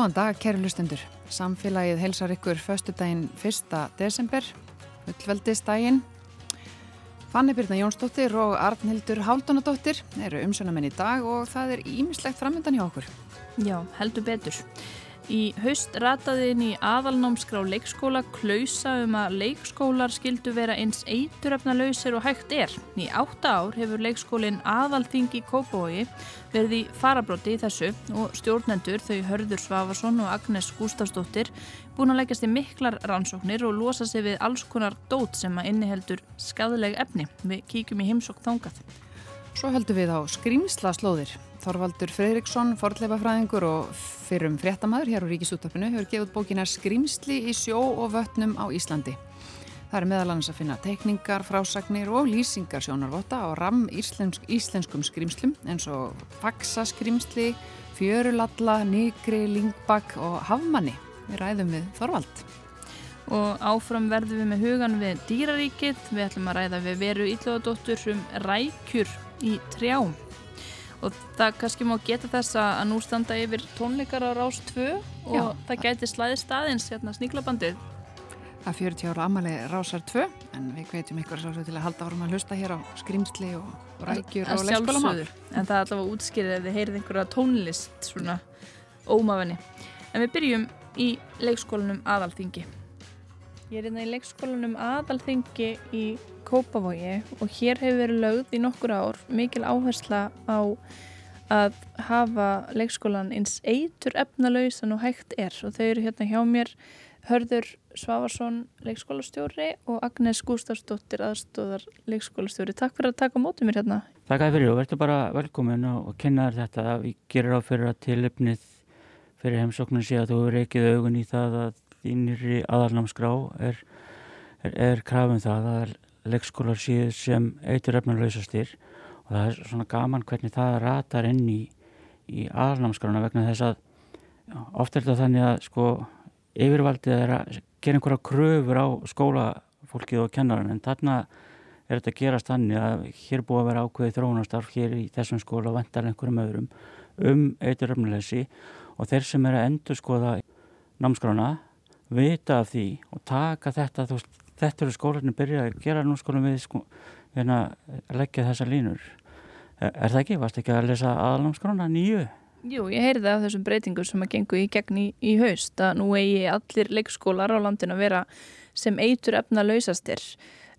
Góðan dag, kæru lustendur. Samfélagið helsar ykkur förstu daginn 1. desember, ullveldistaginn. Fanni Byrna Jónsdóttir og Arnhildur Háldunadóttir eru umsönamenn í dag og það er ímislegt framöndan hjá okkur. Já, heldur betur. Í haust rataði inn í aðalnámskrá leikskóla klausa um að leikskólar skildu vera eins eituröfnalausir og hægt er. Í átta ár hefur leikskólinn aðalþingi Kópavogi verið í farabróti í þessu og stjórnendur þau Hörður Svavarsson og Agnes Gustafsdóttir búin að leggjast í miklar rannsóknir og losa sig við alls konar dót sem að inniheldur skadleg efni. Við kíkjum í heimsokk þángað. Svo höldum við á skrýmsla slóðir. Þorvaldur Freyriksson, forleifafræðingur og fyrrum fréttamaður hér á Ríkisúttarpinu hefur gefið bókina Skrýmsli í sjó og vötnum á Íslandi. Það er meðal annars að finna tekningar, frásagnir og lýsingar sjónarvotta á ram íslensk, íslenskum skrýmslum eins og faksaskrimsli, fjörulalla, nýgri, lingbakk og hafmanni. Við ræðum við Þorvald. Og áfram verðum við með hugan við dýraríkið. Við ætlum að ræða við veru íllóðadóttur um rækjur í trjám. Og það kannski má geta þess að nú standa yfir tónleikar á Rás 2 og Já. það gæti slæði staðins hérna sníklabandið. Það er 40 ára amali Rásar 2 en við hvetjum ykkur svo til að halda vorum að hlusta hér á skrimsli og rækjur og leikskólamál. En það er allavega útskýrið ef þið heyrið einhverja tónlist svona ómavenni. En við byrjum í leikskólanum aðalþingi. Ég er hérna í leikskólanum aðalþingi í Kópavogi og hér hefur verið lögð í nokkur ár mikil áhersla á að hafa leikskólan eins eitur efnalauðsan og hægt er og þau eru hérna hjá mér Hörður Svavarsson leikskólastjóri og Agnes Gustafsdóttir aðstóðar leikskólastjóri. Takk fyrir að taka mótið mér hérna. Takk að fyrir og verður bara velkomin og kynna þér þetta að við gerum á fyrir að tilöfnið fyrir heimsóknum sé að þú eru ekkið augun í það að þínir aðalnámsgrá er, er, er krafum það að leikskólar síðu sem eitur efnarlausastir og það er svona gaman hvernig það ratar inn í, í aðalnámskrana vegna þess að oft er þetta þannig að sko yfirvaldið er að gera einhverja kröfur á skólafólkið og kennaran en þarna er þetta að gerast þannig að hér búið að vera ákveðið þróunastarf hér í þessum skóla og vendar einhverjum öðrum um eitur efnarlausi og þeir sem er að endur skoða námskrana vita af því og taka þetta þú veist þetta eru skólarnir byrjað að gera nú skólum við sko, hérna, að leggja þessa línur er, er það ekki? Varst ekki að lesa aðalnámskrána nýju? Jú, ég heyrði af þessum breytingum sem að gengu í gegn í, í haust að nú eigi allir leikskólar á landin að vera sem eitur efna lausastir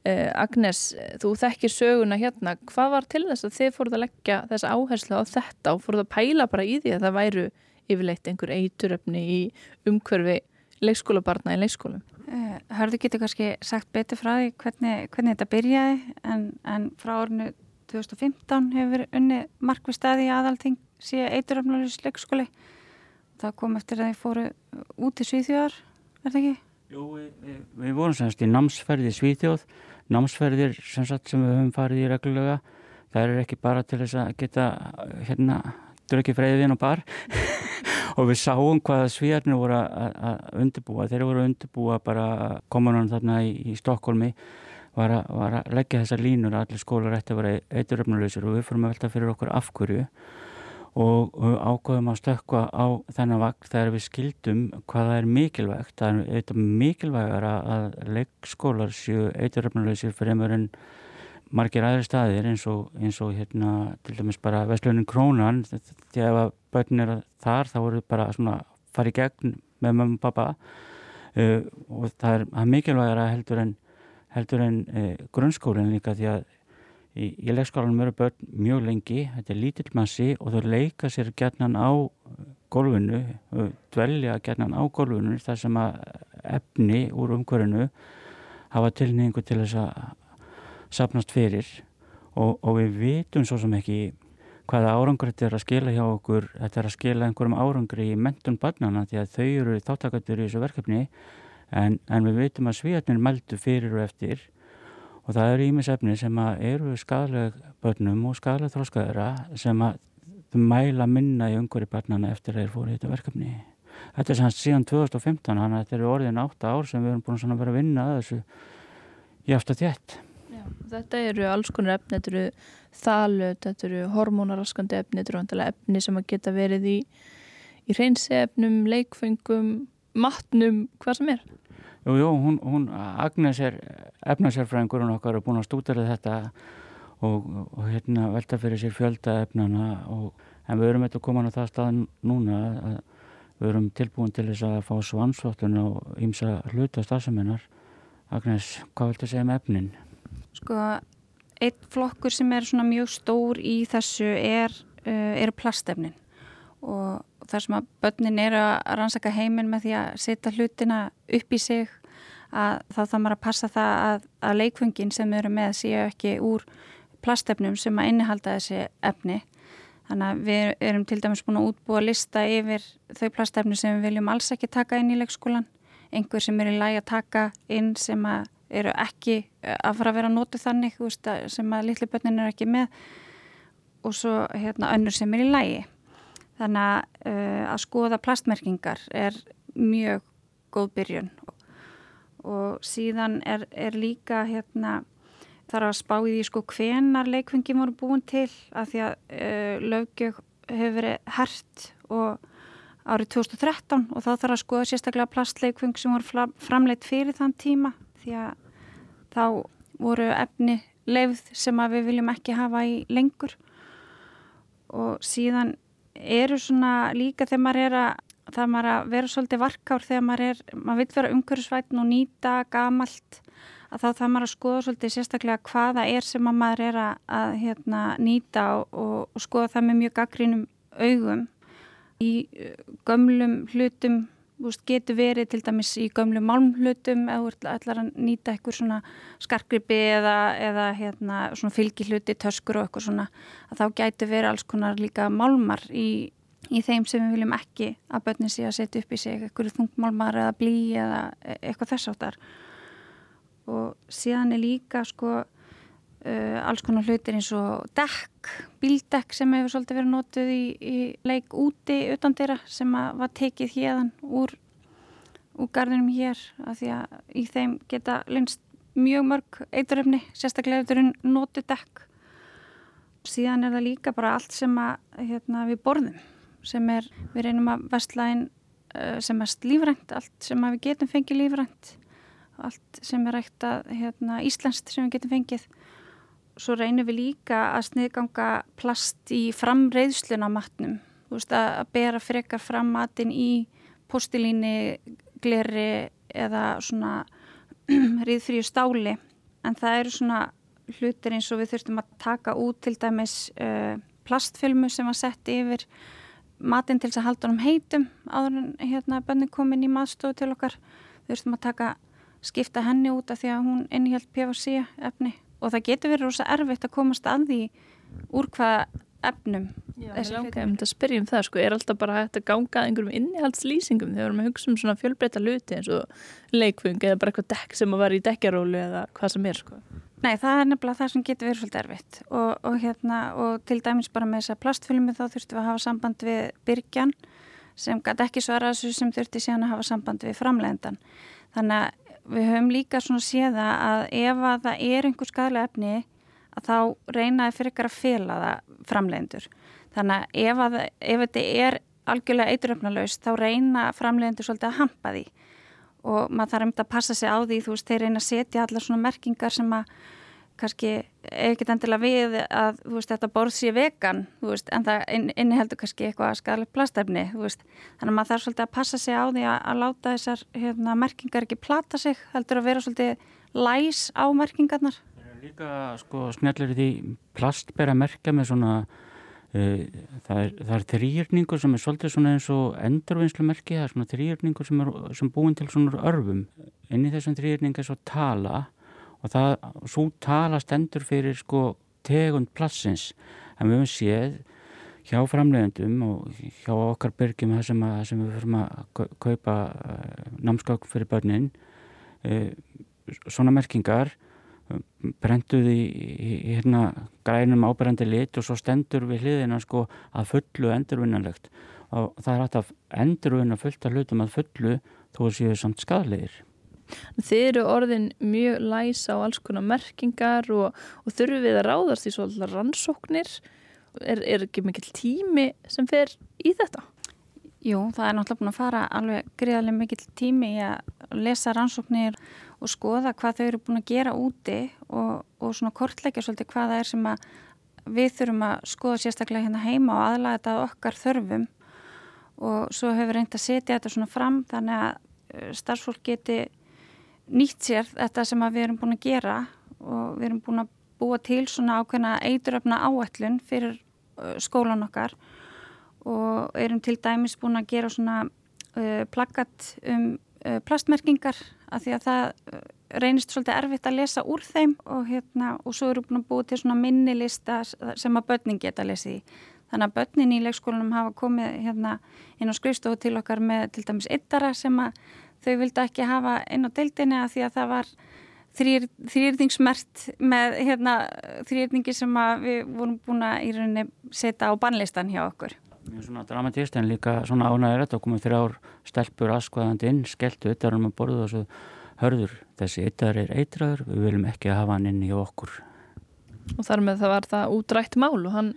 eh, Agnes, þú þekkir söguna hérna, hvað var til þess að þið fóruð að leggja þessa áherslu á þetta og fóruð að pæla bara í því að það væru yfirleitt einhver eituröfni í umhverfi leikskólabarna í leikskólum? Eh, Hörðu getur kannski sagt betur frá því hvernig, hvernig þetta byrjaði en, en frá ornu 2015 hefur unni markvið staði í aðalting síðan eituröfnulegs leikskóli. Það kom eftir að þið fóru út í Svíþjóðar, er það ekki? Jú, við, við, vorum semst í námsferði Svíþjóð, námsferðir sem, sagt, sem við höfum farið í reglulega. Það er ekki bara til þess að geta hérna, drukkið freyðin og bar og við sáum hvað svíjarnir voru að undirbúa. Þeir voru að undirbúa bara komunum þarna í, í Stokkólmi var, var að leggja þessar línur að allir skólar ætti að vera eituröfnuleysur og við fórum að velta fyrir okkur afhverju og ákveðum að stökka á þennan vagn þegar við skildum hvaða er mikilvægt. Það er eitthvað mikilvægar að leggskólar séu eituröfnuleysur fyrir einhverjum margir aðri staðir eins og, eins og hérna til dæmis bara Vestlunin Krónan að börn er þar þá voru bara svona farið gegn með mamma og pappa uh, og það er, er mikilvægara heldur en, heldur en uh, grunnskólinn líka því að í, í leikskólanum eru börn mjög lengi þetta er lítill massi og þau leika sér gerðnan á gólfinu dvelja gerðnan á gólfinu þar sem að efni úr umhverfinu hafa tilningu til þess að sapnast fyrir. Og, og við vitum svo sem ekki hvaða árangur þetta er að skila hjá okkur þetta er að skila einhverjum árangri í mentun barnana því að þau eru þáttakandur í þessu verkefni en, en við veitum að svíjarnir meldu fyrir og eftir. Og það eru ímisefni sem eru skadaleg börnum og skadaleg þróskaðara sem að þau mæla minna í umhverju barnana eftir að þeir fóru í þetta verkefni. Þetta er sann síðan 2015 þannig að þetta eru orðin 8 ár sem við erum búin að vera að vinna að þessu í aftur þétt Þetta eru alls konar efni, þetta eru þalut, þetta eru hormónaraskandi efni, þetta eru efni sem að geta verið í, í reynsefnum, leikfengum, matnum, hvað sem er? Jú, jú, hún, hún Agnes er efnasérfræðingurinn okkar og búin að stúdara þetta og, og hérna velta fyrir sér fjölda efnana og, en við erum eitthvað komin á það stað núna að við erum tilbúin til þess að fá svansvottun og ímsa hluta stafsamennar. Agnes, hvað viltu segja um efnin? Sko, einn flokkur sem er svona mjög stór í þessu er, uh, er plastefnin. Og þar sem að börnin eru að rannsaka heiminn með því að setja hlutina upp í sig að þá þá maður að passa það að, að leikfungin sem erum með séu ekki úr plastefnum sem að innihalda þessi efni. Þannig að við erum til dæmis búin að útbúa lista yfir þau plastefni sem við viljum alls ekki taka inn í leikskólan einhver sem er í læg að taka inn sem að eru ekki að fara að vera nótu þannig veist, sem að litli börnin eru ekki með. Og svo hérna önnur sem er í lægi Þannig að, uh, að skoða plastmerkingar er mjög góð byrjun. Og síðan er, er líka hérna, þar að spá í því sko hvenar leikfengi voru búin til að því að uh, lögjög hefur verið hert og árið 2013 og þá þarf að skoða sérstaklega plastleikfeng sem voru framleitt fyrir þann tíma því að þá voru efni leifð sem við viljum ekki hafa í lengur. Og síðan eru svona líka þegar maður er að það maður að vera svolítið varkár þegar maður er, maður vil vera umhverfisvætn og nýta gamalt að þá það maður að skoða svolítið sérstaklega hvaða er sem maður er að, að hérna, nýta og, og skoða það með mjög gaggrínum augum. Í gömlum hlutum veist, getur verið til dæmis í gömlu málmhlutum eða ætlar að nýta eitthvað svona skarkripi eða, eða hérna, svona fylgihluti, töskur og eitthvað svona að þá gætu verið alls konar líka málmar í, í þeim sem við viljum ekki að börnin sé að setja upp í sig eitthvað þungmálmar eða blí eða e, eitthvað þess áttar og síðan er líka sko Uh, alls konar hlutir eins og dekk, bíldekk sem hefur svolítið verið nótuð í, í leik úti utan dyrra sem var tekið hérðan úr, úr gardinum hér af því að í þeim geta linst mjög mörg eituröfni, sérstaklega eftir nótu dekk. Síðan er það líka bara allt sem að, hérna, við borðum sem er, við reynum að vestlægin uh, sem er lífrænt, allt sem við getum fengið lífrænt allt sem er rægt að hérna, íslenskt sem við getum fengið svo reynum við líka að sniðganga plast í framreiðsluna matnum, þú veist að bera frekar fram matin í postilíni, gleri eða svona riðfríu stáli. En það eru svona hlutir eins og við þurftum að taka út til dæmis uh, plastfilmu sem var sett yfir matin til þess að halda honum heitum áður en hérna bönni komin í maðstofu til okkar. Þurftum að taka skipta henni út af því að hún innhjalt PVC efni og það getur verið rosa erfitt að komast að því úr hvaða efnum Já, ég langar um þetta að spyrja um það sko, er alltaf bara hægt að ganga einhverjum innihaldslýsingum þegar að hugsa um svona fjölbreyta luti eins og leikfung eða bara eitthvað dekk sem að vera í dekkjarólu eða hvað sem er sko. Nei, það er nefnilega það sem getur verið svolítið erfitt. Og, og hérna, og til dæmis bara með þessa plastfilmi þá þurftum við að hafa samband við byrkjan sem gæti ekki svara þessu sem þurfti síðan að hafa samband við framlegendan þannig að við höfum líka svona séða að ef að það er einhver skadlega efni að þá reynaði fyrir ykkar að fela það framlegendur. Þannig að ef, að, ef þetta er algjörlega eituröfnalaust þá reyna framlegendur svolítið að hampa því og maður þarf um þetta að passa sig á því þú veist þeir reyna að setja allar svona merkingar sem að kannski ekkert endilega við að veist, þetta borð sé vegan veist, en það inniheldur kannski eitthvað skadalegt plastefni þannig að maður þarf svolítið að passa sig á því að, að láta þessar hérna, merkingar ekki plata sig heldur að vera svolítið læs á merkingarnar. Líka sko snjallir því plast ber að merka með svona uh, það er, er þrýjörningur sem er svolítið svona eins og endurvinnslumerki það er svona þrýjörningur sem sem búin til svona örfum. Inn í þessum þrýjörning er svo tala og það, svo tala stendur fyrir sko tegund plassins. En við höfum séð hjá framlegundum og hjá okkar byrgjum það sem, að, sem við fyrir að kaupa uh, námskák fyrir börnin uh, svona merkingar brenduð í, í, í hérna grænum áberendi lit og svo stendur við hliðina sko að fullu endurvinnanlegt. Og það er að endurvinna fullt af hlutum að fullu þó séu samt skadlegir Þið eru orðin mjög læsa á alls konar merkingar og, og þurfum við að ráðast í svolítið rannsóknir. Er, er ekki mikill tími sem fer í þetta? Jú, það er náttúrulega búin að fara alveg greiðarlega mikill tími í að lesa rannsóknir og skoða hvað þau eru búin að gera úti og, og svona kortleikja svolítið hvað það er sem við þurfum að skoða sérstaklega hérna heima og aðlaga þetta okkar þörfum og svo hefur reynd að setja þetta svona fram þannig að uh, starfsfólk geti nýtt sér þetta sem við erum búin að gera og við erum búin að búa til svona ákveðna eituröfna áætlun fyrir uh, skólan okkar og erum til dæmis búin að gera svona uh, plaggat um uh, plastmerkingar af því að það uh, reynist svolítið erfitt að lesa úr þeim og, hérna, og svo eru búin að búið til svona minnilista sem að börnin geta að lesa í. Þannig að börnin í leikskólanum hafa komið hérna, inn á skrifstofu til okkar með til dæmis yttara sem að þau vildi ekki hafa inn á deildinni að því að það var þrýr, þrýrningsmert með hérna, þrýrningi sem við vorum búin að í rauninni setja á bannlistan hjá okkur mjög svona dramatist en líka svona ánægir þetta og komið þrjár stelpur askvaðandi inn, skelltu yttarum að borða og svo hörður þessi yttar er eitraður, við viljum ekki hafa hann inn í okkur. Og þar með það var það útrætt mál og hann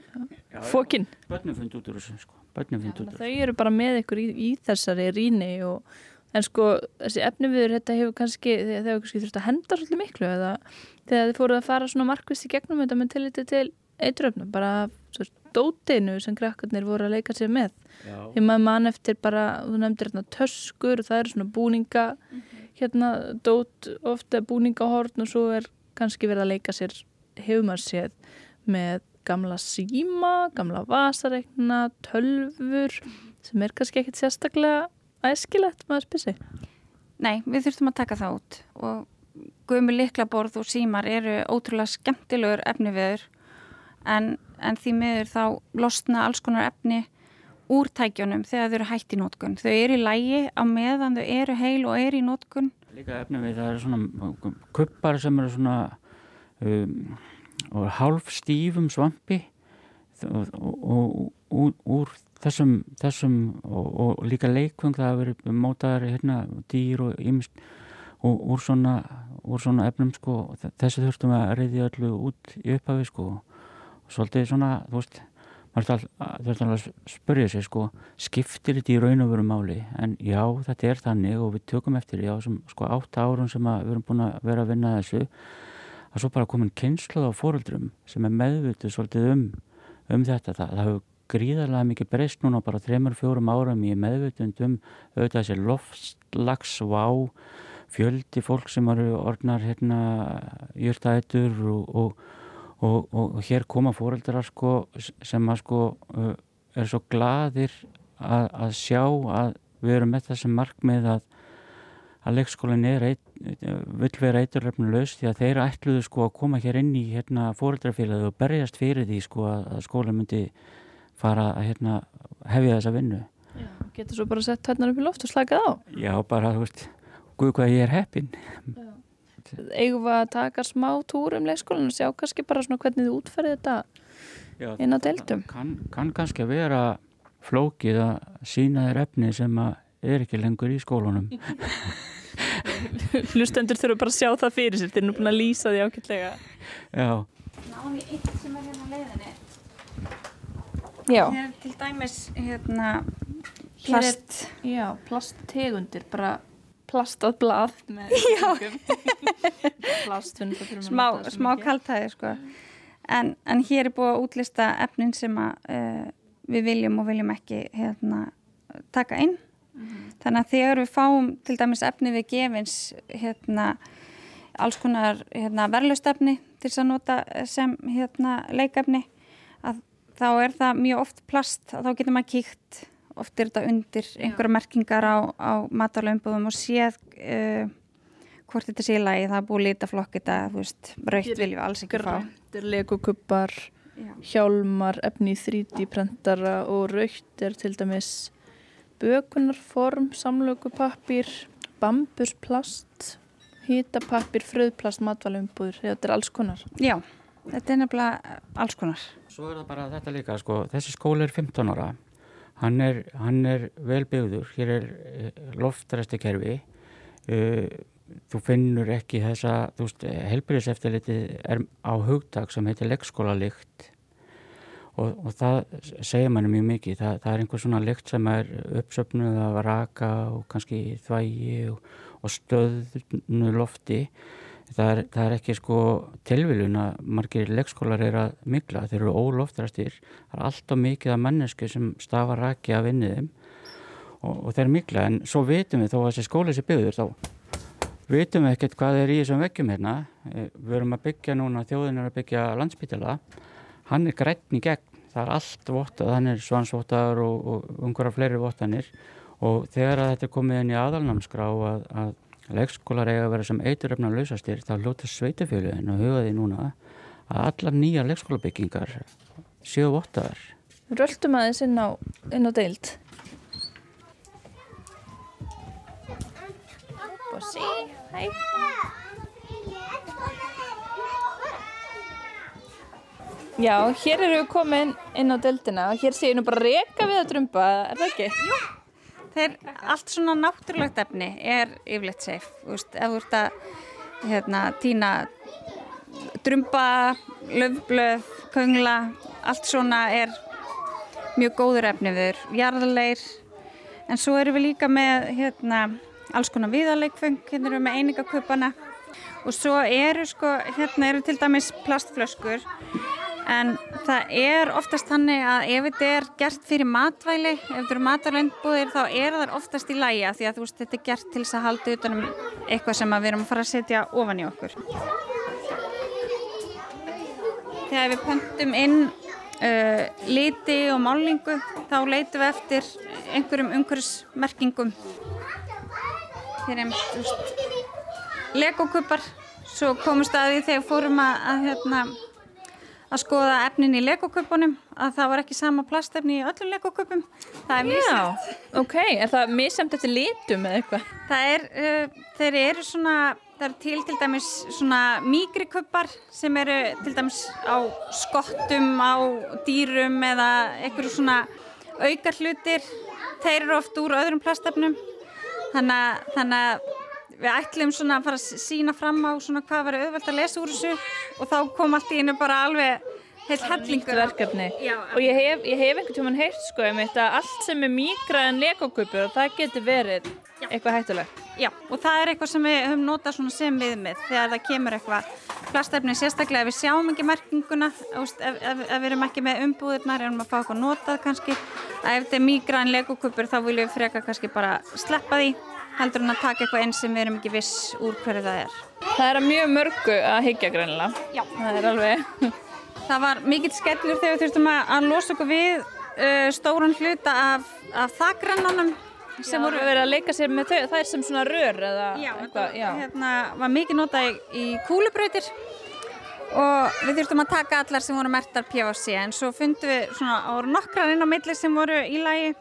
fókinn. Bönnum fundi út úr þessu sko, bönnum fundi út úr þessu. Þau eru bara með ykkur í, í þessari ríni og en sko þessi efni viður þetta hefur kannski, þegar hefur kannski þurft að henda svolítið miklu eða þegar þið fóruð að fara svona markvist í gegnum þetta með tilliti til eitröfnum, bara svo dótinu sem krakkarnir voru að leika sér með ég maður mann eftir bara þú nefndir hérna töskur og það eru svona búninga mm -hmm. hérna dót ofta búningahorn og svo er kannski verið að leika sér hefur maður séð með gamla síma, gamla vasareikna tölfur sem er kannski ekkit sérstaklega æskilegt maður spysi Nei, við þurftum að taka það út og guðmi liklaborð og símar eru ótrúlega skemmtilegur efni viður en en því miður þá losna alls konar efni úr tækjónum þegar þau eru hægt í nótkunn. Þau eru í lægi á meðan þau eru heil og eru í nótkunn. Líka efni við það eru svona kuppar sem eru svona um, hálf stífum svampi og, og, og úr þessum, þessum og, og líka leikvöng það hafa verið mótaðar hérna, dýr og ymst og úr svona, úr svona efnum sko þessi þurftum að reyði öllu út í upphafi sko svolítið svona, þú veist maður þarf að spörja sig sko skiptir þetta í raun og veru máli? En já, þetta er þannig og við tökum eftir já, sem, sko átt árun sem við erum búin að vera að vinna þessu að svo bara komin kynsluð á fóröldrum sem er meðvitið svolítið um um þetta, það, það hefur gríðarlega mikið breyst núna bara þreymur, fjórum árum í meðvitund um auðvitað þessi loftslags, vá fjöldi fólk sem eru orðnar hérna júrtætur og, og og, og hér koma fóreldrar sko, sem að sko er svo gladir að, að sjá að við erum með þessum markmið að að leikskólinn er eit, vil vera eiturlefnulegst því að þeir ætluðu sko að koma hér inn í hérna fóreldrafélagi og berjast fyrir því sko að skólinn myndi fara að hérna hefja þessa vinnu. Já, getur svo bara sett hérna upp í loft og slakað á. Já, bara þú veist, guð hvað ég er heppin Já. Eigum við að taka smá túr um leikskólan og sjá kannski bara svona hvernig þið útferði þetta Já, inn á deildum? kann, kann kannski að vera flókið að sína þér efni sem er ekki lengur í skólunum Hlustendur þurfa bara að sjá það fyrir sér þeir eru nú búin að lýsa því ákveldlega Já. Náðum við eitt sem er hérna leiðinni Já. Hér er til dæmis hérna plast Já, plasttegundir bara plastað blað. plast smá, smá kaltæði sko. en, en hér er búið að útlista efnin sem að, uh, við viljum og viljum ekki hérna, taka inn. Mm -hmm. þannig að þegar við fáum til dæmis efni við gefins hérna, alls konar hérna, verðlustefni til þess að nota sem hérna, leikefni að þá er það mjög oft plast þá getur maður kíkt oft er þetta undir einhverja merkingar á, á matalaumbúðum og séð uh, hvort þetta sé í lagi, það er búið litaflokk þetta, þú veist, raukt viljum við alls ekki fá. Grættir, legokuppar hjálmar, efni í 3D prentara og raukt er til dæmis bökunarform samlökupappir bambusplast hýtapappir, fröðplast, matalaumbúður þetta er alls konar. Já, þetta er nefnilega alls konar. Svo er það bara þetta líka, sko, þessi skóli er 15 ára. Hann er, er vel byggður, hér er eh, loftræstikerfi uh, þú finnur ekki þessa, þú veist, helbriðseftiliti er á hugtak sem heitir leggskólalikt og, og það segir manni mjög mikið. Það, það er einhver svona lykt sem er uppsöfnuð af raka og kannski þvægi og, og stöðnu lofti það er, það er ekki sko tilviljun að margir leikskólar er að mikla, þeir eru óloftrastir. Það er alltaf mikið af mannesku sem stafa raki af inniðum og, og þeir mikla en svo vitum við þó að þessi skóli sé byggður þá vitum við ekkert hvað er í þessum veggjum hérna. Eh, við erum að byggja núna, þjóðin er að byggja landsbytila hann er grætni gegn, það er allt vottað, hann er svansvottaður og, og umhverja fleiri vottanir. Og þegar að þetta er komið inn í aðalnamskrá að, að leikskólar eiga að vera sem eituröfna lausastir, þá lóta sveitafjöluðin og hugaði núna að allar nýja leikskólabyggingar séu vottaðar. Röldum aðeins inn á, inn á deild. Bossi, hæ. Já, hér eru við komin inn á deildina og hér séu nú bara reyka við að drömba, er það ekki? Jú. Þeir, allt svona náttúrulegt efni er yfirleitt safe, þú veist, ef þú ert að hérna, týna drömba, löfblöð, köngla, allt svona er mjög góður efni við, jarðarleir, en svo erum við líka með hérna, alls konar viðarleikfeng, hérna erum við með einingaköpana og svo eru sko, hérna eru til dæmis plastflöskur en það er oftast þannig að ef þetta er gert fyrir matvæli ef þetta eru matvælindbúðir þá er það oftast í læja því að veist, þetta er gert til þess að halda utanum eitthvað sem við erum að fara að setja ofan í okkur. Þegar við pöntum inn uh, liti og málingu þá leitum við eftir einhverjum umhverjusmerkingum hér er legokupar svo komumst að því þegar fórum að, að hérna að skoða efnin í legoköpunum að það var ekki sama plastefni í öllum legoköpum það er mísæmt ok, er það mísæmt eftir litum eða eitthvað? það er, uh, þeir eru svona það eru til til dæmis svona mígriköpar sem eru til dæmis á skottum á dýrum eða einhverju svona aukar hlutir. Þeir eru oft úr öðrum plastefnum. Þannig að við ætlum svona að fara að sína fram á svona hvað verður auðvelt að lesa úr þessu og þá kom allt í hennu bara alveg heilt hellingur verkefni. Já, og ég hef, ég hef einhvern tíman heilt sko um þetta allt sem er mýgrað en legokupur og það getur verið Já. eitthvað hættulegt. Já, og það er eitthvað sem við höfum notað sem viðmið þegar það kemur eitthvað plastefni sérstaklega ef við sjáum ekki merkinguna ef, ef, ef við erum ekki með umbúðirnar erum við að fá eitthvað notað kannski að ef þetta er mýgrað en legokupur þá viljum við freka kannski bara sleppa því heldur en að taka eitthvað einn sem við erum ekki viss úr hverju það er. Það er að mjög mörgu að higgja greinilega. Já. Það er alveg... það var mikill skellur þegar við þurftum að, að losa okkur við uh, stóran hluta af, af þakrannanum sem já, voru verið að leika sér með þau. Það er sem svona rör eða já, eitthvað. Já, hérna var mikið notað í, í kúlubröytir og við þurftum að taka allar sem voru mertar PVC en svo fundum við svona ára nokkrar inn á milli sem voru í lagi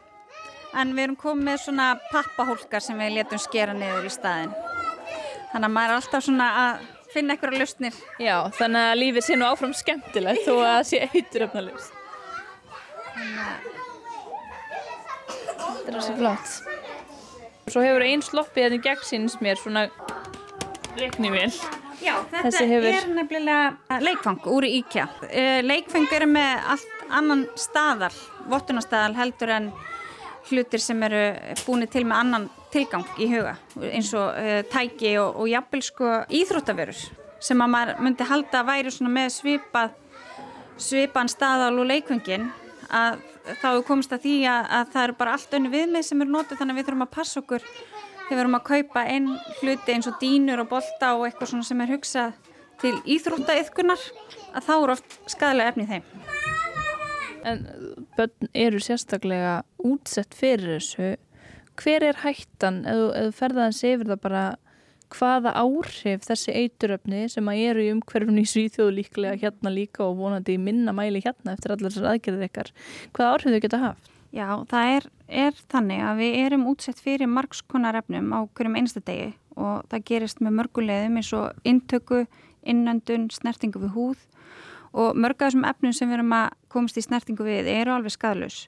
en við erum komið með svona pappahólkar sem við letum skera niður í staðin þannig að maður er alltaf svona að finna einhverja lustnir Já, þannig að lífið sé nú áfram skemmtilegt þó að það sé eituröfna lust Þetta er svo flott. Svo hefur einn sloppið þetta gegn síns mér svona reiknivél Já, þetta hefur... er nefnilega leikfang úr íkja eh, Leikfang eru með allt annan staðal vottunarstaðal heldur en hlutir sem eru búin til með annan tilgang í huga eins og uh, tæki og, og jafnvel sko íþróttavörur sem að maður myndi halda að væri svona með svipað svipan staðal og leikvöngin að þá komist að því að, að það eru bara allt önnu viðmið sem eru notið þannig að við þurfum að passa okkur þegar við þurfum að kaupa einn hluti eins og dínur og bolta og eitthvað svona sem er hugsað til íþróttaiðkunar að þá eru oft skadalega efni þeim. En börn eru sérstaklega útsett fyrir þessu. Hver er hættan eða, ferðaðans yfir það bara hvaða áhrif þessi eituröfni sem að eru í umhverfni í Svíþjóðu líklega hérna líka og vonandi minna mæli hérna eftir allar þessar aðgerðir ykkar. Hvaða áhrif þau geta haft? Já, það er, er þannig að við erum útsett fyrir margskonar efnum á hverjum einsta degi og það gerist með mörgulegðum eins og intöku, innöndun, snertingu við húð og mörg af þessum efnum sem við erum að komast í snertingu við eru alveg skadlus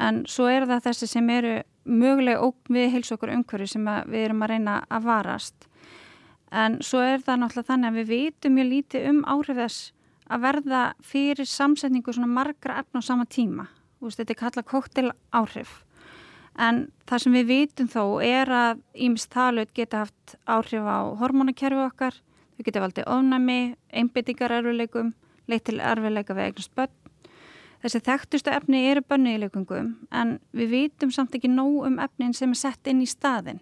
en svo er það þessi sem eru mögulega óg við heils okkur umhverju sem við erum að reyna að varast en svo er það náttúrulega þannig að við vitum mjög lítið um áhrif þess að verða fyrir samsetningu svona margra efna á sama tíma. Veist, þetta er kallað kóktel áhrif. En það sem við vitum þó er að ímest talut geta haft áhrif á hormonakerfi okkar, þau geta valdið ofnami, einbyttingar erfileikum, leitt til erfileika við eignast börn. Þessi þekktustu efni eru bönni í leikungum en við vitum samt ekki nóg um efnin sem er sett inn í staðin.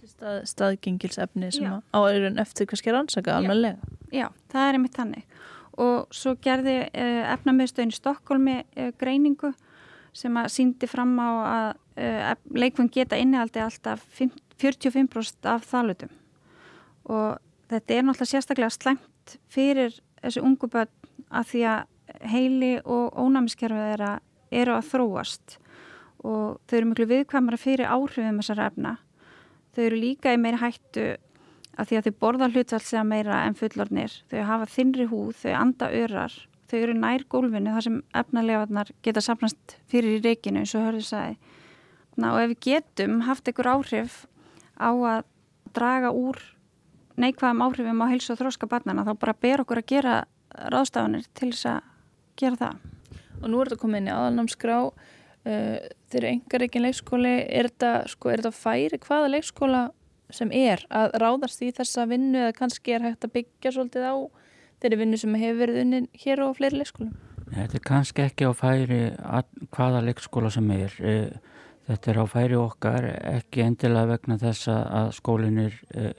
Stað, staðgengilsefni sem á auðvun eftir kannski rannsaka alveg. Já, það er einmitt þannig og svo gerði uh, efnamiðstöðin í Stokkólmi uh, greiningu sem að síndi fram á að uh, leikfung geta innihaldi alltaf 45% af þalutum og þetta er náttúrulega sérstaklega slengt fyrir þessu ungu börn að því að heili og ónæmiskerfið er að, eru að þróast og þau eru miklu viðkvæmara fyrir áhrifum þessar efna. Þau eru líka í meiri hættu að því að þau borða hlutvælslega meira en fullornir, þau hafa þinri húð, þau anda örar, þau eru nær gólfinu þar sem efnalegarnar geta sapnast fyrir í reikinu eins og hörðu sæði. Og ef við getum haft einhver áhrif á að draga úr neikvæðum áhrifum á heilsu og þróska barnana þá bara ber okkur að gera ráðstafanir til þess að gera það. Og nú er þetta komið inn í aðalnámskrá, uh, þeir eru engar ekki leikskóli, er þetta, sko, er þetta færi hvaða leikskóla sem er að ráðast í þessa vinnu eða kannski er hægt að byggja svolítið á þeirri vinnu sem hefur verið unni hér og fleiri leikskólum? Þetta er kannski ekki á færi hvaða leikskóla sem er. E, þetta er á færi okkar, ekki endilega vegna þess að skólinn er e,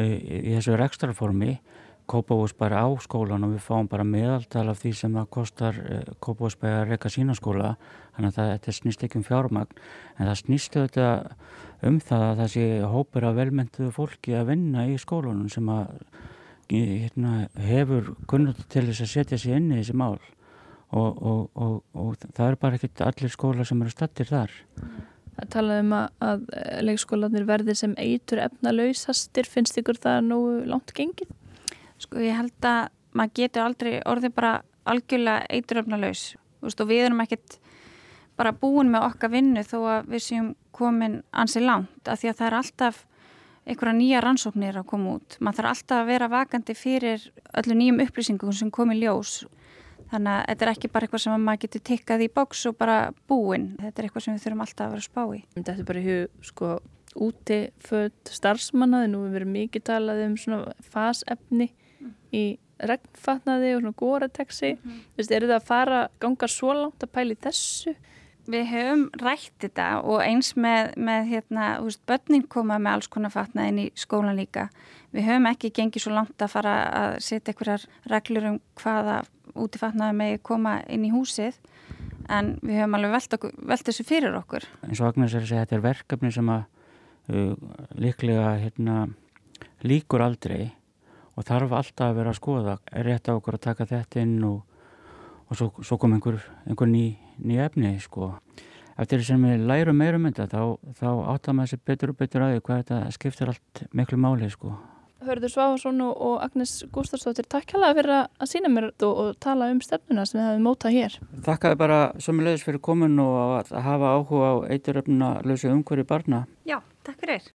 e, í þessu rekstraformi Kópavús bara á skólan og við fáum bara meðaltal af því sem það kostar Kópavús bara að reyka sína skóla þannig að það, þetta snýst ekki um fjármagn en það snýst auðvitað um það að sé hópur af velmentuðu fólki að vinna í skólunum sem að hérna, hefur kunnut til þess að setja sér inn í þessi mál og, og, og, og það er bara ekkit allir skóla sem eru stattir þar. Það talaði um að, að leikskólanir verði sem eitur efna lausastir, finnst ykkur það nú langt gengið? Sko ég held að maður getur aldrei orðið bara algjörlega eitur efna laus og við erum ekkit bara búin með okkar vinnu þó að við séum komin ansi langt af því að það er alltaf einhverja nýja rannsóknir að koma út. Man þarf alltaf að vera vakandi fyrir öllu nýjum upplýsingum sem komi ljós. Þannig að þetta er ekki bara eitthvað sem maður getur tikkað í bóks og bara búin. Þetta er eitthvað sem við þurfum alltaf að vera að spá í. Þetta er bara hug, sko, úti född starfsmannaði. Nú við verum mikið talað um svona fasefni. Í regnfatnaði og svona górateksi. Mm -hmm. Þú veist, er þetta að fara, ganga svo langt að pæli þessu? Við höfum rætt þetta og eins með, með hérna, þú veist, börnin koma með alls konar fatnað inn í skólan líka. Við höfum ekki gengið svo langt að fara að setja einhverjar reglur um hvaða úti fatnaði með koma inn í húsið en við höfum alveg velt, okkur, velt þessu fyrir okkur. En svo Agnes er að segja að þetta er verkefni sem að uh, líklega hérna, líkur aldrei og þarf alltaf að vera að skoða. Er rétt á okkur að taka þetta inn og og svo, svo kom einhver, einhver ný, ný efni sko. Eftir að við lærum meirum þetta þá, þá áttar maður sér betur og betur að því hvað þetta skiptir allt miklu máli sko. Hörður Sváfarsson og Agnes Gústarsdóttir, takk það fyrir að sína mér og, og tala um stefnuna sem við hefum mótað hér. Takk bara sömulegis fyrir komin og að hafa áhuga á eituröfna lausu umhverju barna. Já, takk fyrir.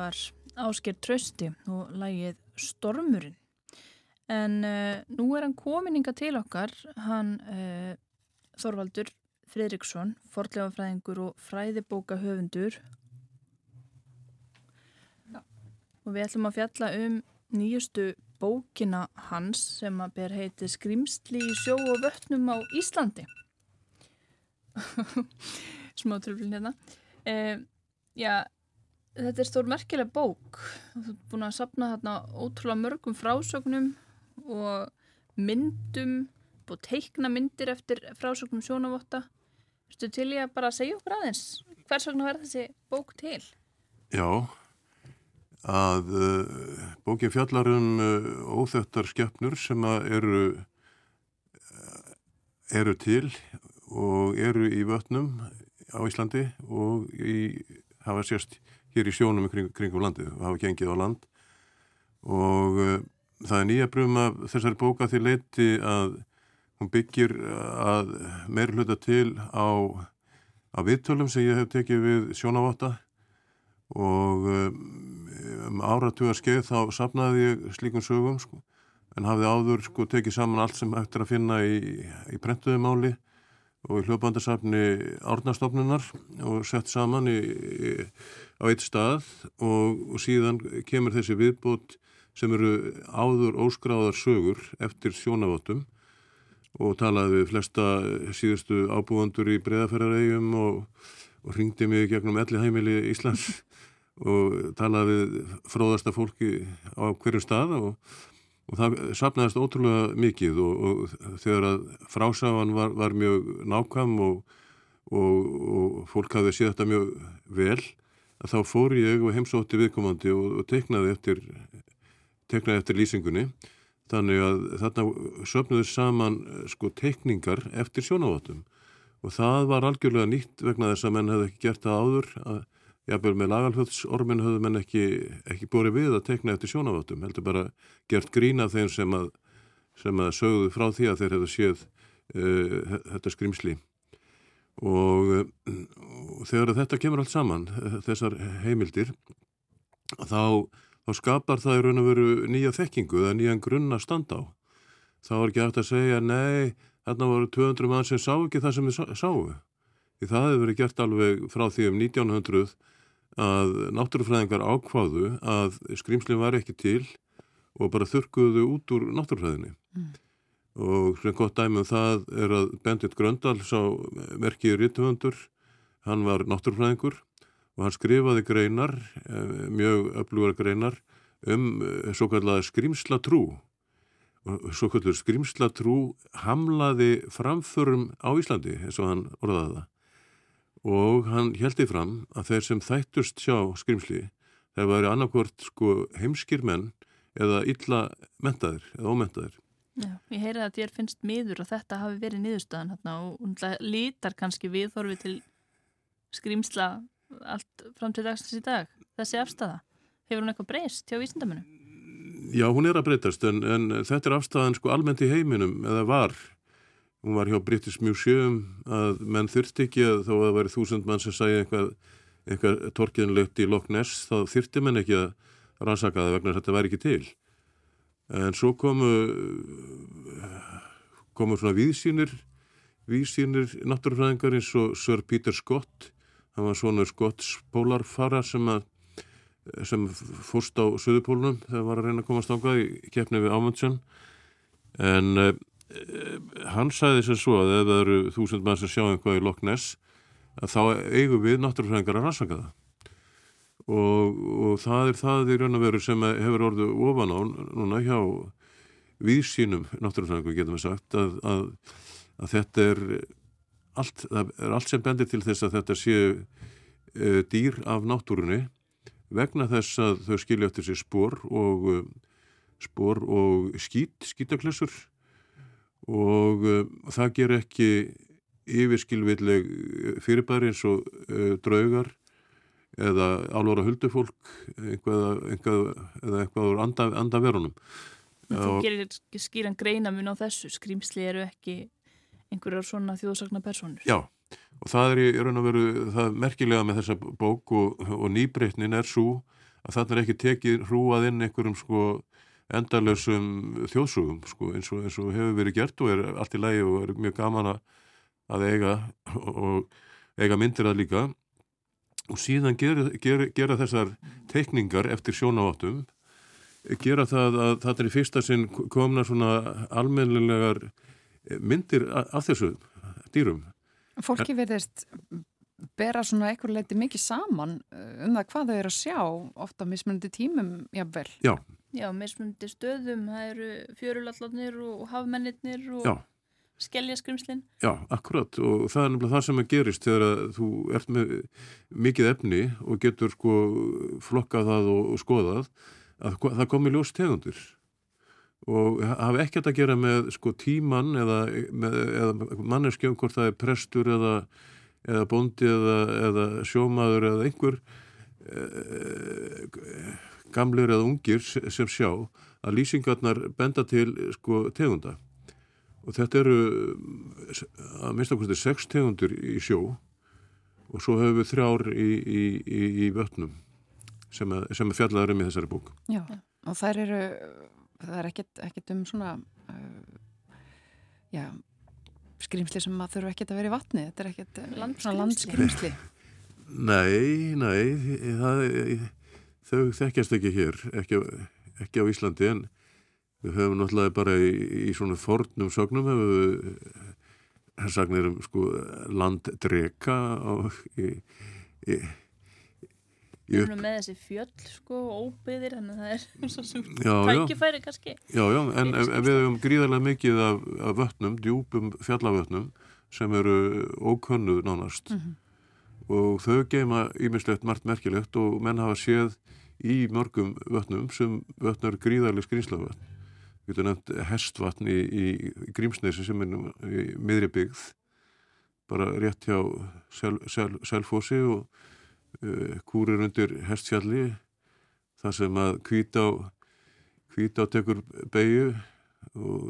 Var Ásker Trösti og lægið Stormurinn. En uh, nú er hann kominninga til okkar, hann uh, Þorvaldur Fridriksson, forlefafræðingur og fræðibóka höfundur. Já. Og við ætlum að fjalla um nýjustu bókina hans sem að ber heiti Skrimsli í sjó og vötnum á Íslandi. Smá tröflin hérna. Uh, já, þetta er stór merkileg bók þú er búin að sapna þarna ótrúlega mörgum frásögnum og myndum og teikna myndir eftir frásögnum sjónavotta Þú til ég að bara segja okkur aðeins hvers vegna verður þessi bók til? Já að uh, bókin fjallar um uh, óþöttar skjöfnur sem eru uh, eru til og eru í vötnum á Íslandi og í, hafa sérst hér í sjónum kring, kringum landið og hafa gengið á land. Og uh, það er nýja brum af þessari bóka því leiti að hún byggir að meir hluta til á, á viðtölum sem ég hef tekið við sjónavota og um áratuga skeið þá sapnaði ég slíkum sögum sko, en hafði áður sko tekið saman allt sem eftir að finna í, í prentuðumáli og í hljóðbandasafni árnastofnunar og sett saman í, í, á eitt stað og, og síðan kemur þessi viðbót sem eru áður óskráðar sögur eftir sjónavottum og talaði við flesta síðustu ábúandur í breðaferðaregjum og, og ringdi mig gegnum elli heimili Íslands og talaði við fróðasta fólki á hverju stað og og það sapnaðist ótrúlega mikið og, og þegar að frásáðan var, var mjög nákvæm og, og, og fólk hafði séð þetta mjög vel að þá fór ég og heimsótti viðkomandi og teknaði eftir, teknaði eftir lýsingunni. Þannig að þarna söpnuðu saman sko tekningar eftir sjónavottum og það var algjörlega nýtt vegna þess að menn hefði ekki gert það áður að Jafnveg með lagalhjóðsormin höfðu menn ekki, ekki búið við að tekna eftir sjónaváttum, heldur bara gert grína þeim sem að, sem að sögðu frá því að þeir hefðu séð uh, þetta skrimsli. Og, og þegar þetta kemur allt saman, þessar heimildir, þá, þá skapar það í raun og veru nýja þekkingu eða nýjan grunn að standa á. Þá er ekki hægt að segja, nei, þarna voru 200 mann sem sá ekki það sem við sáu. Því það hefur verið gert alveg frá því um 1900 að náttúrufræðingar ákváðu að skrýmslinn var ekki til og bara þurkuðu út úr náttúrufræðinni. Mm. Og svona gott dæmum það er að Bendit Gröndal sá merkið rítumundur, hann var náttúrufræðingur og hann skrifaði greinar, eh, mjög öflugar greinar um eh, svo kallega skrýmslatrú. Og svo kallega skrýmslatrú hamlaði framförum á Íslandi eins og hann orðaði það og hann heldi fram að þeir sem þættust sjá skrimsli þeir væri annarkvort sko heimskir menn eða illa mentaðir eða ómentaðir. Já, ég heyri að þér finnst miður og þetta hafi verið niðurstaðan hérna og lítar kannski viðhorfi til skrimsla allt fram til dagsins í dag. Þessi afstæða, hefur hún eitthvað breyst hjá vísindamönu? Já, hún er að breytast en, en þetta er afstæðan sko almennt í heiminum eða var hún var hjá British Museum að menn þurfti ekki að þó að það væri þúsund mann sem sæði eitthvað, eitthvað torkiðanlegt í Loch Ness þá þurfti menn ekki að rannsaka það vegna þetta væri ekki til. En svo komu komu svona víðsýnir víðsýnir náttúrufræðingar eins og Sir Peter Scott. Hann var svona Scotts pólarfara sem að sem fórst á Suðupólunum þegar var að reyna að komast ángað í keppni við Ámundsson en Eh, hann sagði sér svo að ef það eru þúsund mann sem sjá einhvað í Loch Ness að þá eigum við náttúrufræðingar að rannsaka það. Og, og það er það í raun og veru sem hefur orðið ofan á núna hjá vísínum náttúrufræðingu getum við sagt að, að, að þetta er allt, er allt sem bendir til þess að þetta séu e, dýr af náttúrunni vegna þess að þau skilja eftir sér spór og spór og skít, skítaklessur og uh, það ger ekki yfirskilvilleg eh, fyrirbæri eins og uh, draugar eða álvara huldufólk eða eitthvað úr anda, andaverunum. Þú gerir skýran greinamun á þessu, skrýmsli eru ekki einhverjar svona þjóðsakna personur. Já, og það er í raun og veru, það er merkilega með þessa bók og, og nýbreytnin er svo að þarna er ekki tekið hrúað inn einhverjum sko endalösum þjóðsugum sko eins og, eins og hefur verið gert og er allt í lægi og er mjög gaman að eiga og eiga myndir að líka og síðan gera, gera, gera þessar teikningar eftir sjónaváttum gera það að þetta er í fyrsta sinn komna svona almennilegar myndir af þessu dýrum. Fólki verðist bera svona einhver leiti mikið saman uh, um það hvað þau eru að sjá ofta mismunandi tímum, jável. Já. Já, mismunandi stöðum, það eru fjörulallarnir og hafmennir og Já. skelljaskrimslinn. Já, akkurat og það er nefnilega það sem að gerist þegar að þú ert með mikið efni og getur sko flokkað það og, og skoðað að það komi ljós tegundir og hafa ekkert að gera með sko tíman eða, eða manneskjöfum hvort það er prestur eða, eða bondi eða, eða sjómaður eða einhver eh, gamlir eða ungir sem sjá að lýsingarnar benda til sko tegunda. Og þetta eru að minnst okkur sex tegundur í sjó og svo höfum við þrjár í, í, í, í vötnum sem er, er fjallaður um í þessari bók. Já, og þær eru það er ekkert, ekkert um svona uh, já, skrimsli sem maður þurfa ekkert að vera í vatni. Þetta er ekkert uh, landskrimsli. Nei, nei það, þau þekkjast ekki hér ekki, ekki á Íslandi en við höfum náttúrulega bara í, í svona fornum sögnum höfum við sagnir um sko landdreka og í, í Við erum með þessi fjöll sko og óbyðir þannig að það er svona tækifæri kannski. Já, já, en, en við hefum gríðarlega mikið af, af vötnum, djúpum fjallavötnum sem eru ókönnuð nánast mm -hmm. og þau geima ímislegt margt merkilegt og menn hafa séð í mörgum vötnum sem vötnar gríðarlega skrýnslafötn. Við getum nefnt hestvatn í, í, Grímsnesi sem er í miðri byggð, bara rétt hjá sel, sel, Selfossi og Eh, kúrir undir hestfjalli þar sem að hvít á hvít á tekur beigju og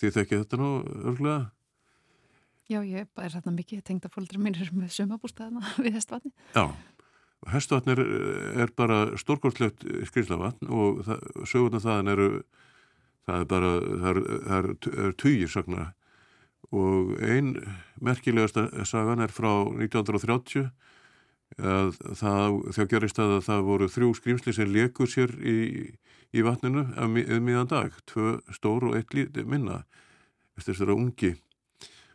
þið þekkja þetta nú örgulega Já, ég er hérna mikið tengda fólkdur mínir með sömabústæðina við hestvatni Já, hestvatn er, er bara stórgóðslegt skriðslavatn og sögurnar þaðan eru það er bara, það er, það er, er týjir sagna. Og ein merkilegasta sagan er frá 1930 að það, þegar gerist að það voru þrjú skrýmsli sem leku sér í, í vatninu um miðan dag, tvö stór og eitt lítið minna eftir þessara ungi.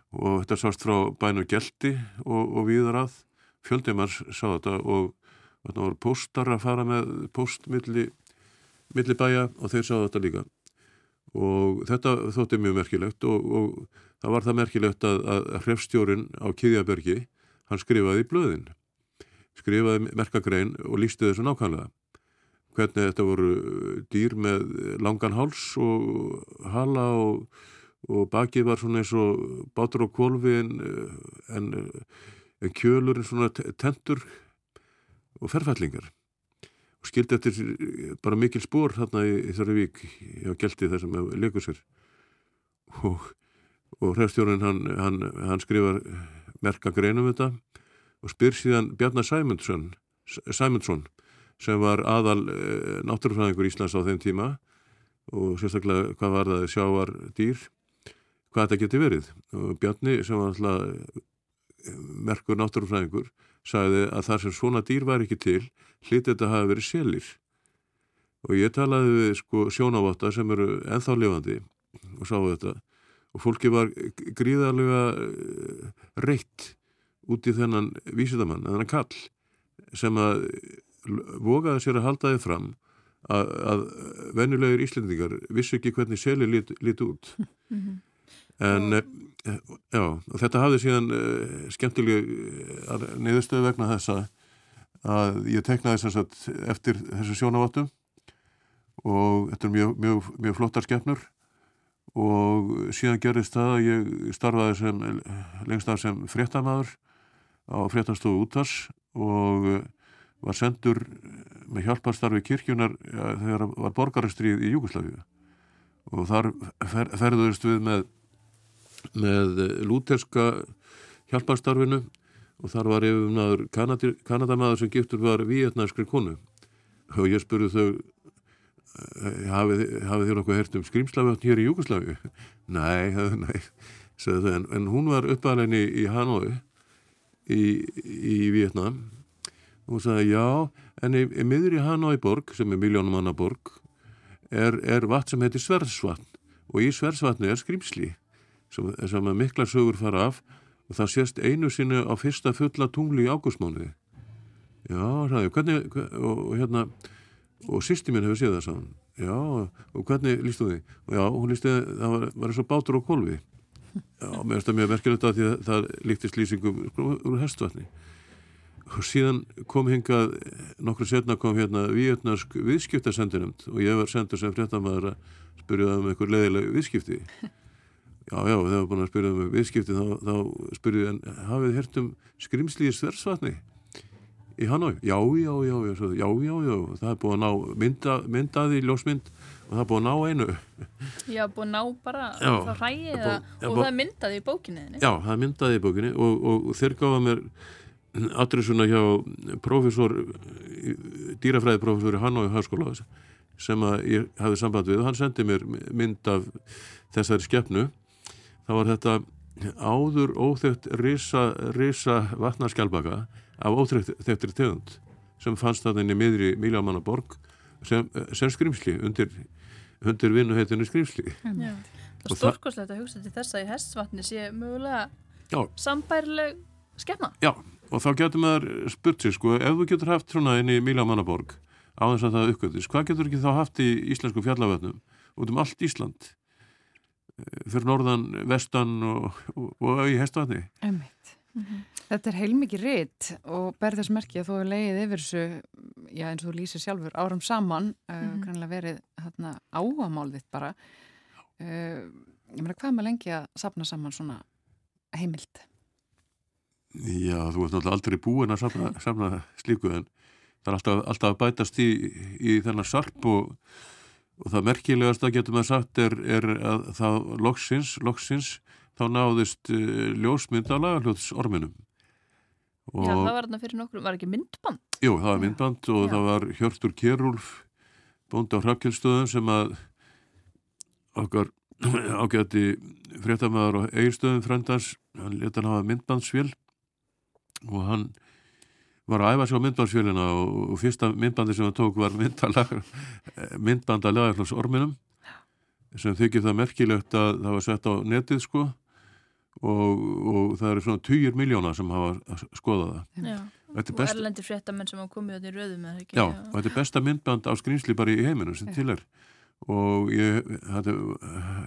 Og þetta sást frá bænu Gjeldi og, og viðar að fjöldimars sá þetta og þetta voru postar að fara með postmilli milli bæja og þeir sá þetta líka og þetta þótti mjög merkilegt og, og það var það merkilegt að, að hrefstjórin á Kiðjabergi hann skrifaði í blöðin skrifaði merkagrein og lísti þessu nákvæmlega. Hvernig þetta voru dýr með langan háls og hala og, og bakið var svona eins og bátur og kvolvi en, en, en kjölur en svona tentur og ferfællingar. Og skildi eftir bara mikil spór þarna í, í þarri vík á gelti þar sem leikur sér. Og, og hrefstjórun hann, hann, hann skrifar merkagrein um þetta og spyr síðan Bjarnar Sæmundsson, Sæmundsson sem var aðal e, náttúrufræðingur Íslands á þeim tíma og sérstaklega hvað var það sjávar dýr, hvað þetta geti verið og Bjarni sem var alltaf eh, merkur náttúrufræðingur sagði að þar sem svona dýr var ekki til hlítið þetta hafi verið selir og ég talaði við sko sjónavatta sem eru enþá lifandi og sáu þetta. Og fólki var gríðarlega eh, reitt út í þennan vísidamann, þennan kall sem að vogaði sér að halda þið fram að, að vennulegur íslendingar vissu ekki hvernig seli líti lít út. -hmm. en og... Eh, já, þetta hafði síðan uh, skemmtileg uh, niðurstöðu vegna þessa að ég teknaði þess að eftir þessu sjónavattum og þetta er mjög, mjög, mjög flottar skemmnur og síðan gerist það að ég starfaði sem lengst af sem fréttamaður á fréttastofu útvars og eh, var sendur með hjálparstarfi kirkjunar ja, þegar var borgaristrið í Júkoslavíu og þar fer, ferðurist við með, með lúterska hjálparstarfinu og þar var yfirnaður Kanadamaður sem giftur var vietnæskri konu. Og ég spurði þau hafið, hafið þér okkur hert um skrimslafjötn hér í Júkoslavi? Nei, nei, en, en hún var uppalinn í, Hanoi í, í Vietnam og hún sagði, já, en í, í miður í Hanoi borg, sem er miljónum manna borg, er, er vatn sem heitir Sverðsvatn og í Sverðsvatni er skrimsli sem, sem mikla sögur fara af. Og það sést einu sinu á fyrsta fulla tungli í ágústmánuði. Já, sagði, hvernig, og, og hérna, og sýsti minn hefur séð það saman já, og hvernig lístu þið? já, hún lísti að það var, var eins og bátur á kolvi já, mér finnst það mjög merkilegt að því að það líktist lýsingum úr hestvatni. Og síðan kom hingað nokkur setna kom hérna vietnarsk viðskiptasendinumd og ég var sendur sem fréttamaður að spyrja um einhver leðileg viðskipti já, já, þegar búin að spyrja um viðskipti þá, þá spyrja það en hafið hert um skrimsli í sversvatni í Hanoi, já, já, já, já, já, já, já, það er búið að ná mynda, myndaði ljósmynd og það er búið að ná einu. Já, búið að ná bara já, þá hræði það og það er myndaði í bókinni. Já, það er myndaði í bókinni og, og, og þeir gáða mér adressuna hjá profesor, dýrafræðiprofessor í Hanoi Háskóla sem að ég hafði samband við og hann sendi mér mynd af þessari skeppnu. Það var þetta áður óþögt risa, risa vatnarskjálpaka af óþrektri tegund sem fannst það inn í miðri Míljamanna borg sem, sem skrimsli undir, undir vinnuheitinu skrimsli Já. Það er stórkoslegt að hugsa til þess að í hestsvatni sé mögulega Já. sambærleg skemma Já, og þá getur maður spurt sér sko, ef þú getur haft svona inn í Míljamanna borg á þess að það uppgöðist, hvað getur ekki þá haft í íslensku fjallafötnum út um allt Ísland fyrir norðan, vestan og, og, og í hestvatni Einmitt Mm -hmm. Þetta er heilmikið rétt og berðast merkja þó að leiðið yfir þessu, já eins og þú lýsir sjálfur, árum saman, mm -hmm. uh, kannski verið hérna, áamálðitt bara. Uh, ég meina, hvað er maður lengi að sapna saman svona heimild? Já, þú ert náttúrulega aldrei búin að sapna, sapna slíku en það er alltaf, alltaf að bætast í, í þennar sarp og, og það merkilegast að getum að sagt er, er að það loksins, loksins þá náðist uh, ljósmynd að lagarhljóðs orminum. Og Já, það var þarna fyrir nokkur, var ekki myndband? Jú, það var myndband og Já. það var Hjörtur Kjærúlf, bónd á Hrakkjöldstöðum sem að okkar ágæti fréttamaður og eigirstöðum frendans, hann leta hann hafa myndbandsvél og hann var að æfa sér á myndbandsvélina og, og fyrsta myndbandi sem hann tók var myndband að lagarhljóðs orminum sem þykir það merkilegt að það var sett á netið sko og, og það eru svona 20 miljóna sem hafa skoðað það. Já, og best... erlendir fréttamenn sem hafa komið á því röðum Já, Já, og þetta er besta myndband á skrýnsli bara í heiminu sem til er. Og ég hætti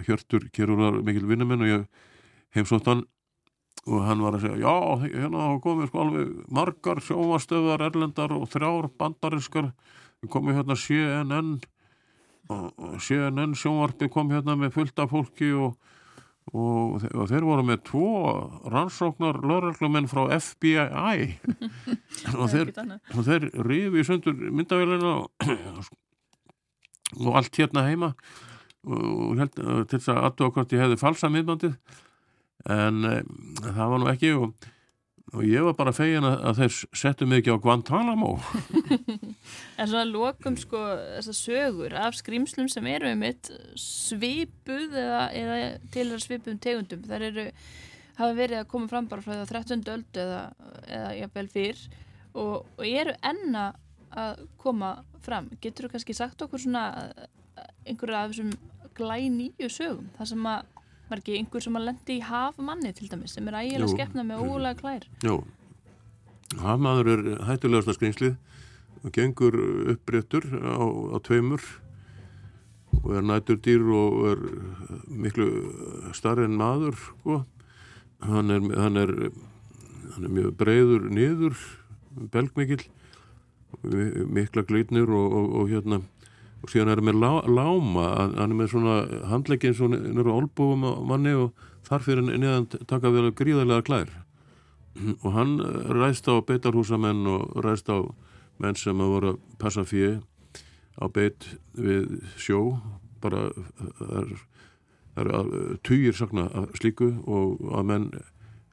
hjörtur Kjærúlar mikil vinnumenn og ég heimsótt hann og hann var að segja, já, hérna komið sko alveg margar sjómastöðar erlendar og þrjár bandariskar komið hérna CNN og CNN sjónvarpi kom hérna með fullta fólki og og, og þeir voru með tvo rannsóknar lörglumenn frá FBI og þeir, þeir rifi sundur myndavélina og allt hérna heima. Og held, til þess að aðtöða hvort ég hefði falsa myndbandið en e, það var nú ekki og og ég var bara fegin að, að þeir settu mig ekki á Guantanamo En svona lokum sko þessar sögur af skrýmslum sem eru um eitt svipuð eða, eða til þessar svipuðum tegundum þar eru, hafa verið að koma fram bara frá það 13. öld eða, eða jafnvel fyrr og, og eru enna að koma fram getur þú kannski sagt okkur svona einhverja af þessum glænýju sögum þar sem að var ekki einhver sem að lendi í hafmanni til dæmis sem er ægilega skefna með ólega klær. Jó, hafmaður er hættulegast að skrýnslið og gengur uppréttur á, á tveimur og er nætur dýr og er miklu starri en maður sko. hann, er, hann, er, hann er mjög breyður niður belgmikil mikla glitnir og, og, og hérna og síðan er hann með lá, láma hann er með svona handlegin svona nýru olbúum manni og þar fyrir neðan taka við gríðarlega klær. Og hann ræðst á beitarhúsamenn og ræðst á menn sem að voru að passa fyrir á beit við sjó. Bara það er, er týjir sakna slíku og að menn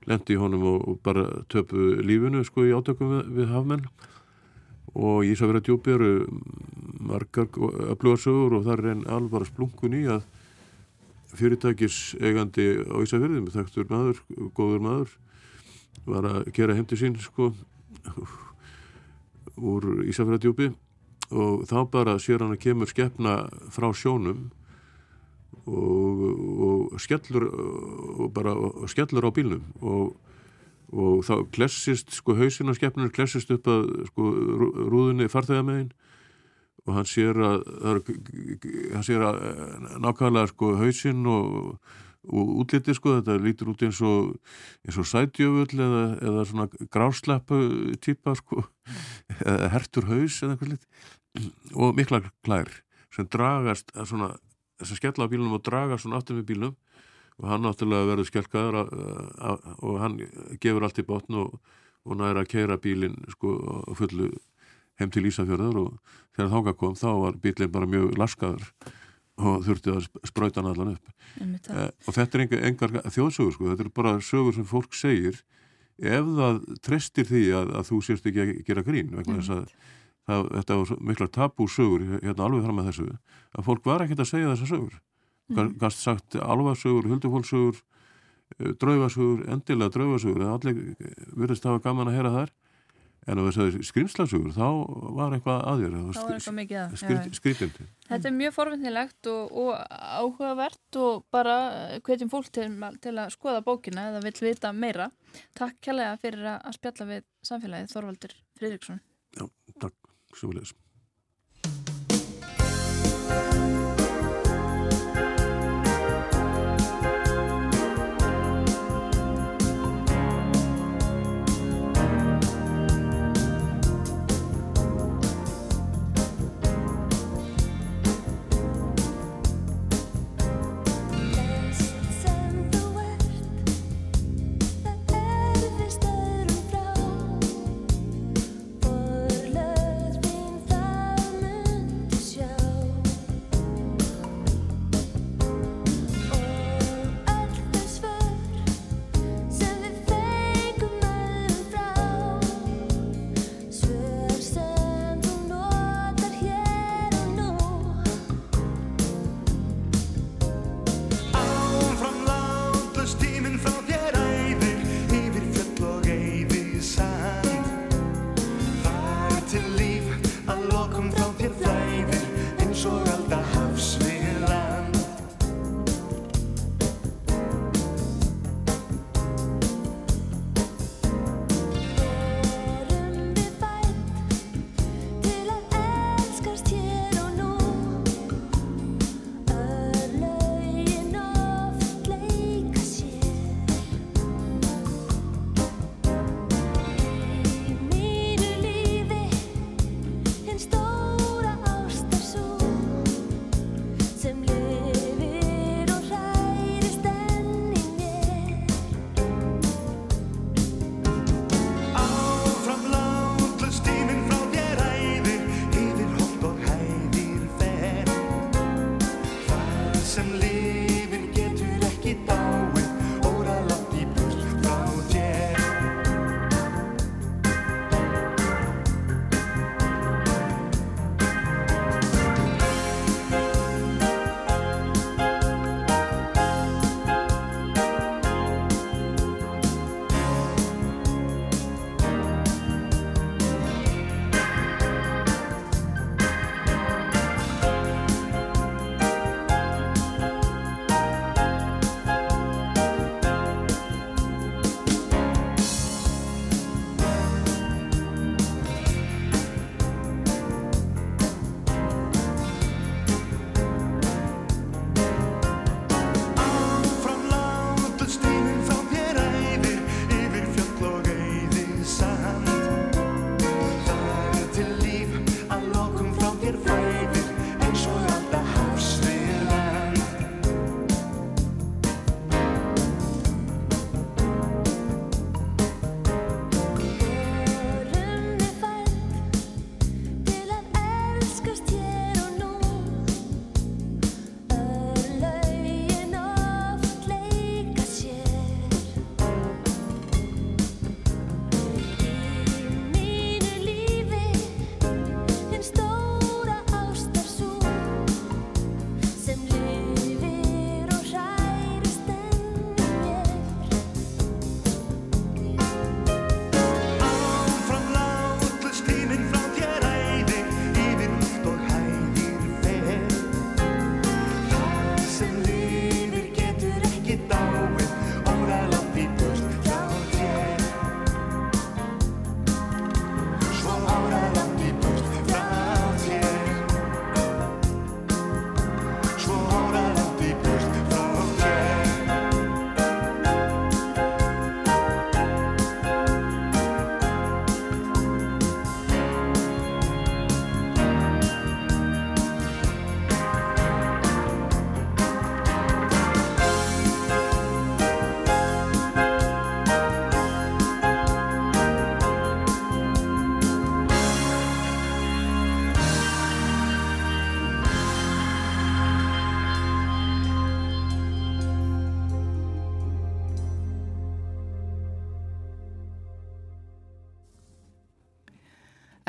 lendi í honum og bara töpu lífinu sko í átökum við, við hafmenn og í Ísafjörða djúpi eru margar öflugarsögur og það er einn alvara splungun í að fyrirtækis eigandi á Ísafjörðum, þekktur maður, góður maður var að gera heimti sín sko úr Ísafjörða djúpi. Og þá bara sér hann að kemur skeppna frá sjónum og, og skellur og bara skellur á bílnum og, og þá klessist sko hausin á skeppninu klessist upp að sko rúðunni farþegamegin. Og hann sér að hann sér að nákvæmlega sko hausin og og útliti sko, þetta lítur út eins og eins og sætjöfull eða, eða svona gráslappu típa sko, eða hertur haus eða eitthvað lit og mikla klær sem dragast svona, þess að skella á bílunum og draga svona aftur með bílunum og hann náttúrulega verður skelkaður og hann gefur allt í botn og, og næra að keira bílin sko fullu heim til Ísafjörður og þegar þánga kom þá var bílin bara mjög laskaður og þurfti að spröyta hann allan upp. Uh, og þetta er engar, engar þjóðsögur sko, þetta er bara sögur sem fólk segir. Ef það trestir því að, að þú sést ekki að gera grín vegna þess að það, þetta var miklar tabúsögur hérna alveg fram með þessu að fólk var ekkert að segja þessa sögur mm. gast sagt alvarsögur, huldufólksögur eh, draufasögur, endilega draufasögur allir virðist að hafa gaman að heyra þar. En á þess að skrimslasugur þá var eitthvað aðjör þá var eitthvað mikið að skrit, skritindi Þetta er mjög forvinnilegt og, og áhugavert og bara hvetjum fólk til, til að skoða bókina eða vil vita meira. Takk kærlega fyrir að spjalla við samfélagið Þorvaldur Fridriksson Já, takk, svo leiðis Forlöð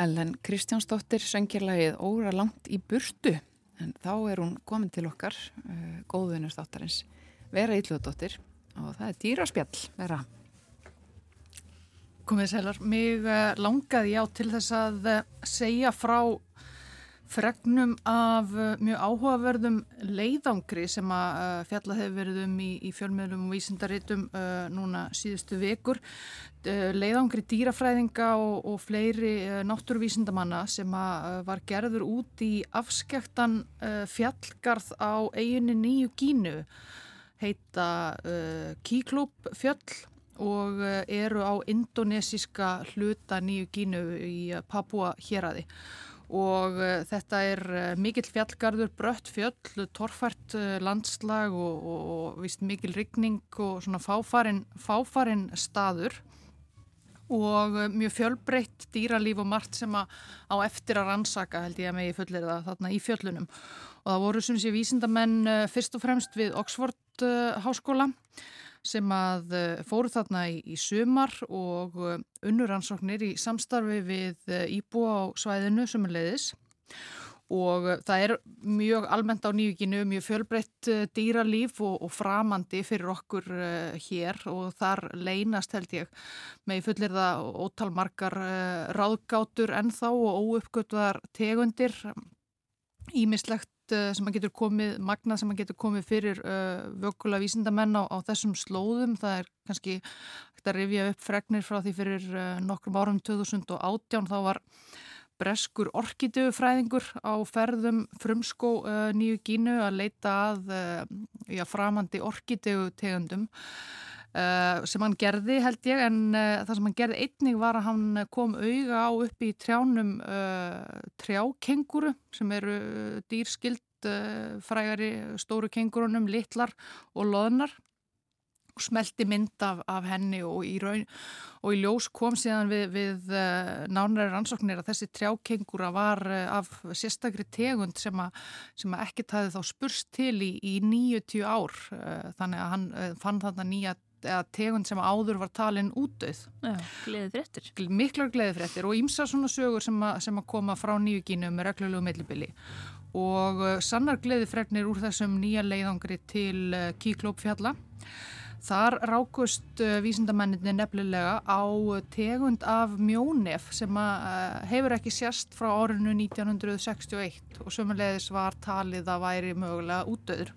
Ellen Kristjánsdóttir söngirlagið Óra langt í burtu. En þá er hún komin til okkar uh, góðunur þáttarins Vera Ílludóttir og það er dýraspjall Vera. Komið sælar, mig uh, langaði já til þess að uh, segja frá fregnum af uh, mjög áhugaverðum leiðangri sem að uh, fjalla hefur verið um í, í fjölmiðlum og vísindaritum uh, núna síðustu vekur. Leiðangri dýrafræðinga og, og fleiri náttúruvísindamanna sem að var gerður út í afskektan fjallgarð á eiginu nýju gínu heita Kíklúp fjöll og eru á indonesiska hluta nýju gínu í Papua héræði og uh, þetta er uh, mikill fjallgarður, brött fjöll, torfært uh, landslag og, og, og vist mikil rigning og svona fáfarin, fáfarin staður. Og mjög fjölbreytt dýralíf og margt sem á eftir að rannsaka held ég að megi fullir það þarna í fjöllunum. Og það voru sem sé vísindamenn fyrst og fremst við Oxford háskóla sem að eh, fóru þarna í, í sumar og eh, unnuransóknir í samstarfi við eh, íbúa á svæðinu sem leiðis og það er mjög almennt á nýjuginu, mjög fjölbreytt dýralíf og, og framandi fyrir okkur hér og þar leynast held ég með fullir það ótalmarkar ráðgátur ennþá og óuppgötuðar tegundir. Ímislegt Eh, sem að getur komið, magna sem að getur komið fyrir uh, vökkula vísindamenn á, á þessum slóðum. Það er kannski að rifja upp fregnir frá því fyrir uh, nokkrum árum 2018 þá var breskur orkidöfræðingur á ferðum frumskó uh, nýju gínu að leita að já, framandi orkidöfu tegundum. Uh, sem hann gerði held ég en uh, það sem hann gerði einnig var að hann kom auga á upp í trjánum uh, trjákenguru sem eru dýrskild frægari stóru kengurunum, litlar og loðnar. Og smelti mynd af, af henni og í, raun, og í ljós kom síðan við, við nánæri rannsóknir að þessi trjákengura var af sérstakri tegund sem að, sem að ekkert hafi þá spurst til í, í 90 ár. Þannig að hann fann þarna nýja eða tegund sem áður var talin útdauð. Gleðið fréttir. Miklar gleðið fréttir og ímsa svona sögur sem, a, sem að koma frá nýju gínu með reglulegu mellibili og uh, sannar gleðið fréttir úr þessum nýja leiðangri til uh, Kíklópfjalla. Þar rákust uh, vísindamenninni nefnilega á tegund af mjónef sem hefur ekki sérst frá árinu 1961 og sömulegis var talið að væri mögulega útdauður.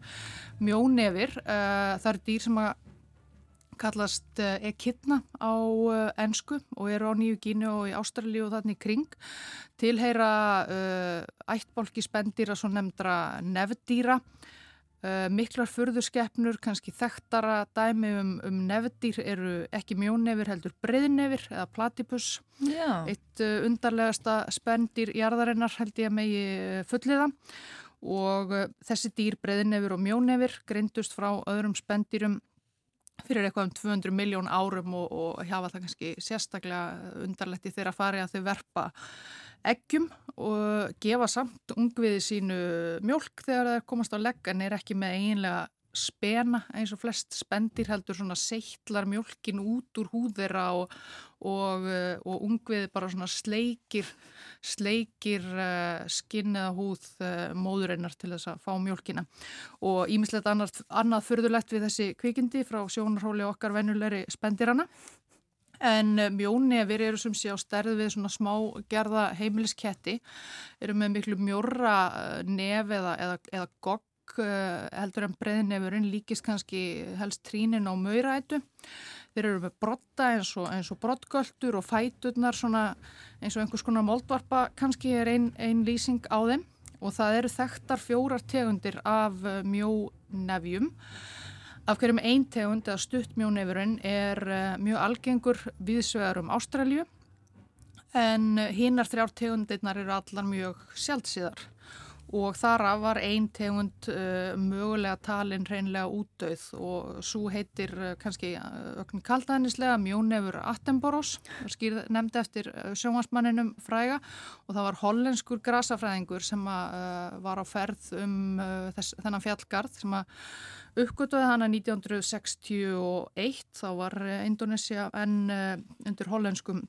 Mjónefir, það eru dýr sem að kallast ekidna eh, á ennsku eh, og eru á Nýju Gínu og í Ástralíu og þannig kring. Tilheyra uh, ættbólki spendýra svo nefndra nefndýra uh, miklar furðurskeppnur, kannski þekktara dæmi um, um nefndýr eru ekki mjónefir heldur breyðnefir eða platipus Já. eitt uh, undarlegasta spendýr jarðarinnar held ég að megi fulliða og þessi dýr breyðnefir og mjónefir greindust frá öðrum spendýrum fyrir eitthvað um 200 miljón árum og, og hafa það kannski sérstaklega undarlegt í þeirra fari að þau verpa eggjum og gefa samt ungviði sínu mjölk þegar það er komast á legg en er ekki með eiginlega spena eins og flest spendir heldur svona seittlar mjölkin út úr húðera og, og, eh, og ungvið bara svona sleikir, sleikir uh, skinn eða húð uh, móðurinnar til þess að fá mjölkina og ímislegt annað, annað förðulegt við þessi kvikindi frá sjónarhóli okkar vennulegri spendirana En mjónefir eru sem sé á stærð við svona smá gerða heimilisketti, eru með miklu mjóra nef eða, eða, eða gogg Eh, heldur en breyðnefurinn líkist kannski helst trínin á maurætu. Þeir eru með brotta eins og, og brottgöldur og fæturnar eins og einhvers konar moldvarpa kannski er einn ein lýsing á þeim og það eru þekktar fjórar tegundir af eh, mjónefjum. Af hverjum einn tegund eða stutt mjónefurinn er eh, mjög algengur viðsvegar um Ástralju en hinnar þrjár tegundirnar eru allar mjög sjálfsíðar og þara var ein tegund uh, mögulega talin reynlega útdauð. Og svo heitir uh, kannski uh, kaldaðnislega Mjónefur Attenboros, nefndi eftir uh, sjónvarsmanninum fræga. Og það var hollenskur grasafræðingur sem að, uh, var á ferð um uh, þess, þennan fjallgarð sem að uppgötuði hana 1961 þá var Indonesia enn undir hollenskum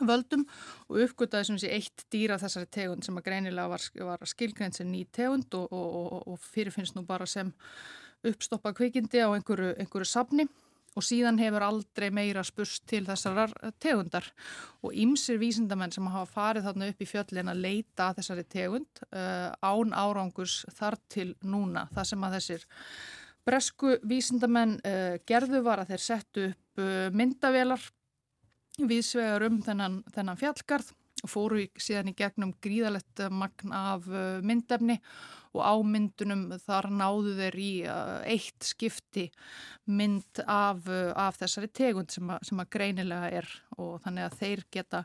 völdum og uppgötaði sem sé eitt dýra þessari tegund sem að greinilega var, var skilgrein sem ný tegund og, og, og, og fyrirfinnst nú bara sem uppstoppa kvikindi á einhverju, einhverju safni og síðan hefur aldrei meira spurst til þessar tegundar og ymsir vísindamenn sem hafa farið þarna upp í fjöllin að leita að þessari tegund uh, án árangus þar til núna. Það sem að þessir bresku vísindamenn uh, gerðu var að þeir settu upp uh, myndavelar viðsvegar um þennan, þennan fjallgarð og fóru síðan í gegnum gríðalett magn af myndefni og á myndunum þar náðu þeir í eitt skipti mynd af, af þessari tegund sem að, sem að greinilega er og þannig að þeir geta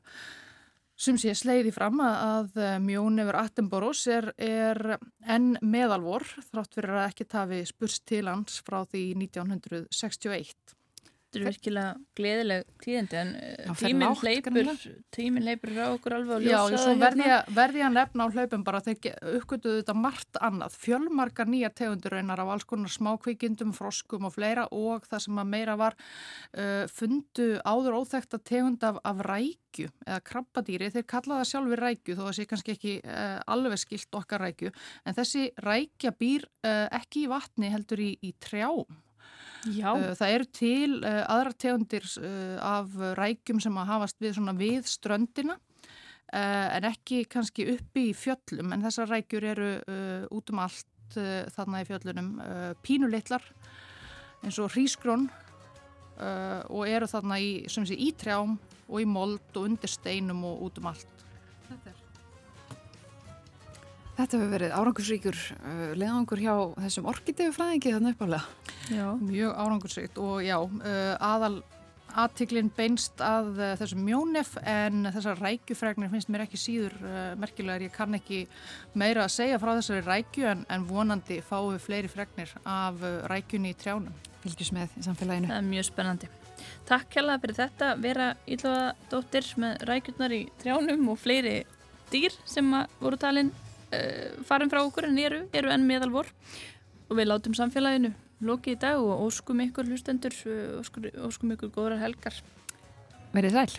sem sé sleiði fram að Mjón yfir Attenboros er, er enn meðalvor þrátt fyrir að ekki tafi spurst til hans frá því 1961. Þetta er virkilega gleðileg tíðindi en Já, tíminn látt, hleypur, tímin hleypur á okkur alveg Já, svo verði hérna. ég, verði ég að nefna á hlaupum bara þegar uppgötuðu þetta margt annað. Fjölmarkar nýja tegundur einar af alls konar smákvíkindum, froskum og fleira og það sem að meira var uh, fundu áður óþekta tegund af, af rækju eða krabbadýri, þeir kallaða sjálfur rækju þó að það sé kannski ekki uh, alveg skilt okkar rækju, en þessi rækja býr uh, ekki í vatni heldur í, í trjám Já. Uh, það eru til uh, aðra tegundir uh, af rækjum sem að hafast við, við ströndina en ekki kannski uppi í fjöllum en þessar rækjur eru út um allt þarna í fjöllunum pínuleitlar eins og hrísgrón og eru þarna í, í trjám og í mold og undir steinum og út um allt. Þetta er Þetta hefur verið árangursríkur uh, leðangur hjá þessum orkidegu fræðingi þannig uppálega. Já, mjög árangursríkt og já, uh, aðal aðtiklinn beinst að uh, þessum mjónef en þessar rækjufregnir finnst mér ekki síður uh, merkilegar. Ég kann ekki meira að segja frá þessari rækju en, en vonandi fáum við fleiri fregnir af uh, rækjunni í trjánum. Fylgjus með í samfélaginu. Það er mjög spennandi. Takk hella fyrir þetta, vera ílvaðadóttir með rækjurnar í trjánum og fleiri dýr sem voru talinn uh, farin frá okkur en eru, eru enn meðal vor og við látum samfélaginu lokið í dag og óskum ykkur hlustendur eh, óskum, óskum ykkur góðrar helgar. Verðið sæl.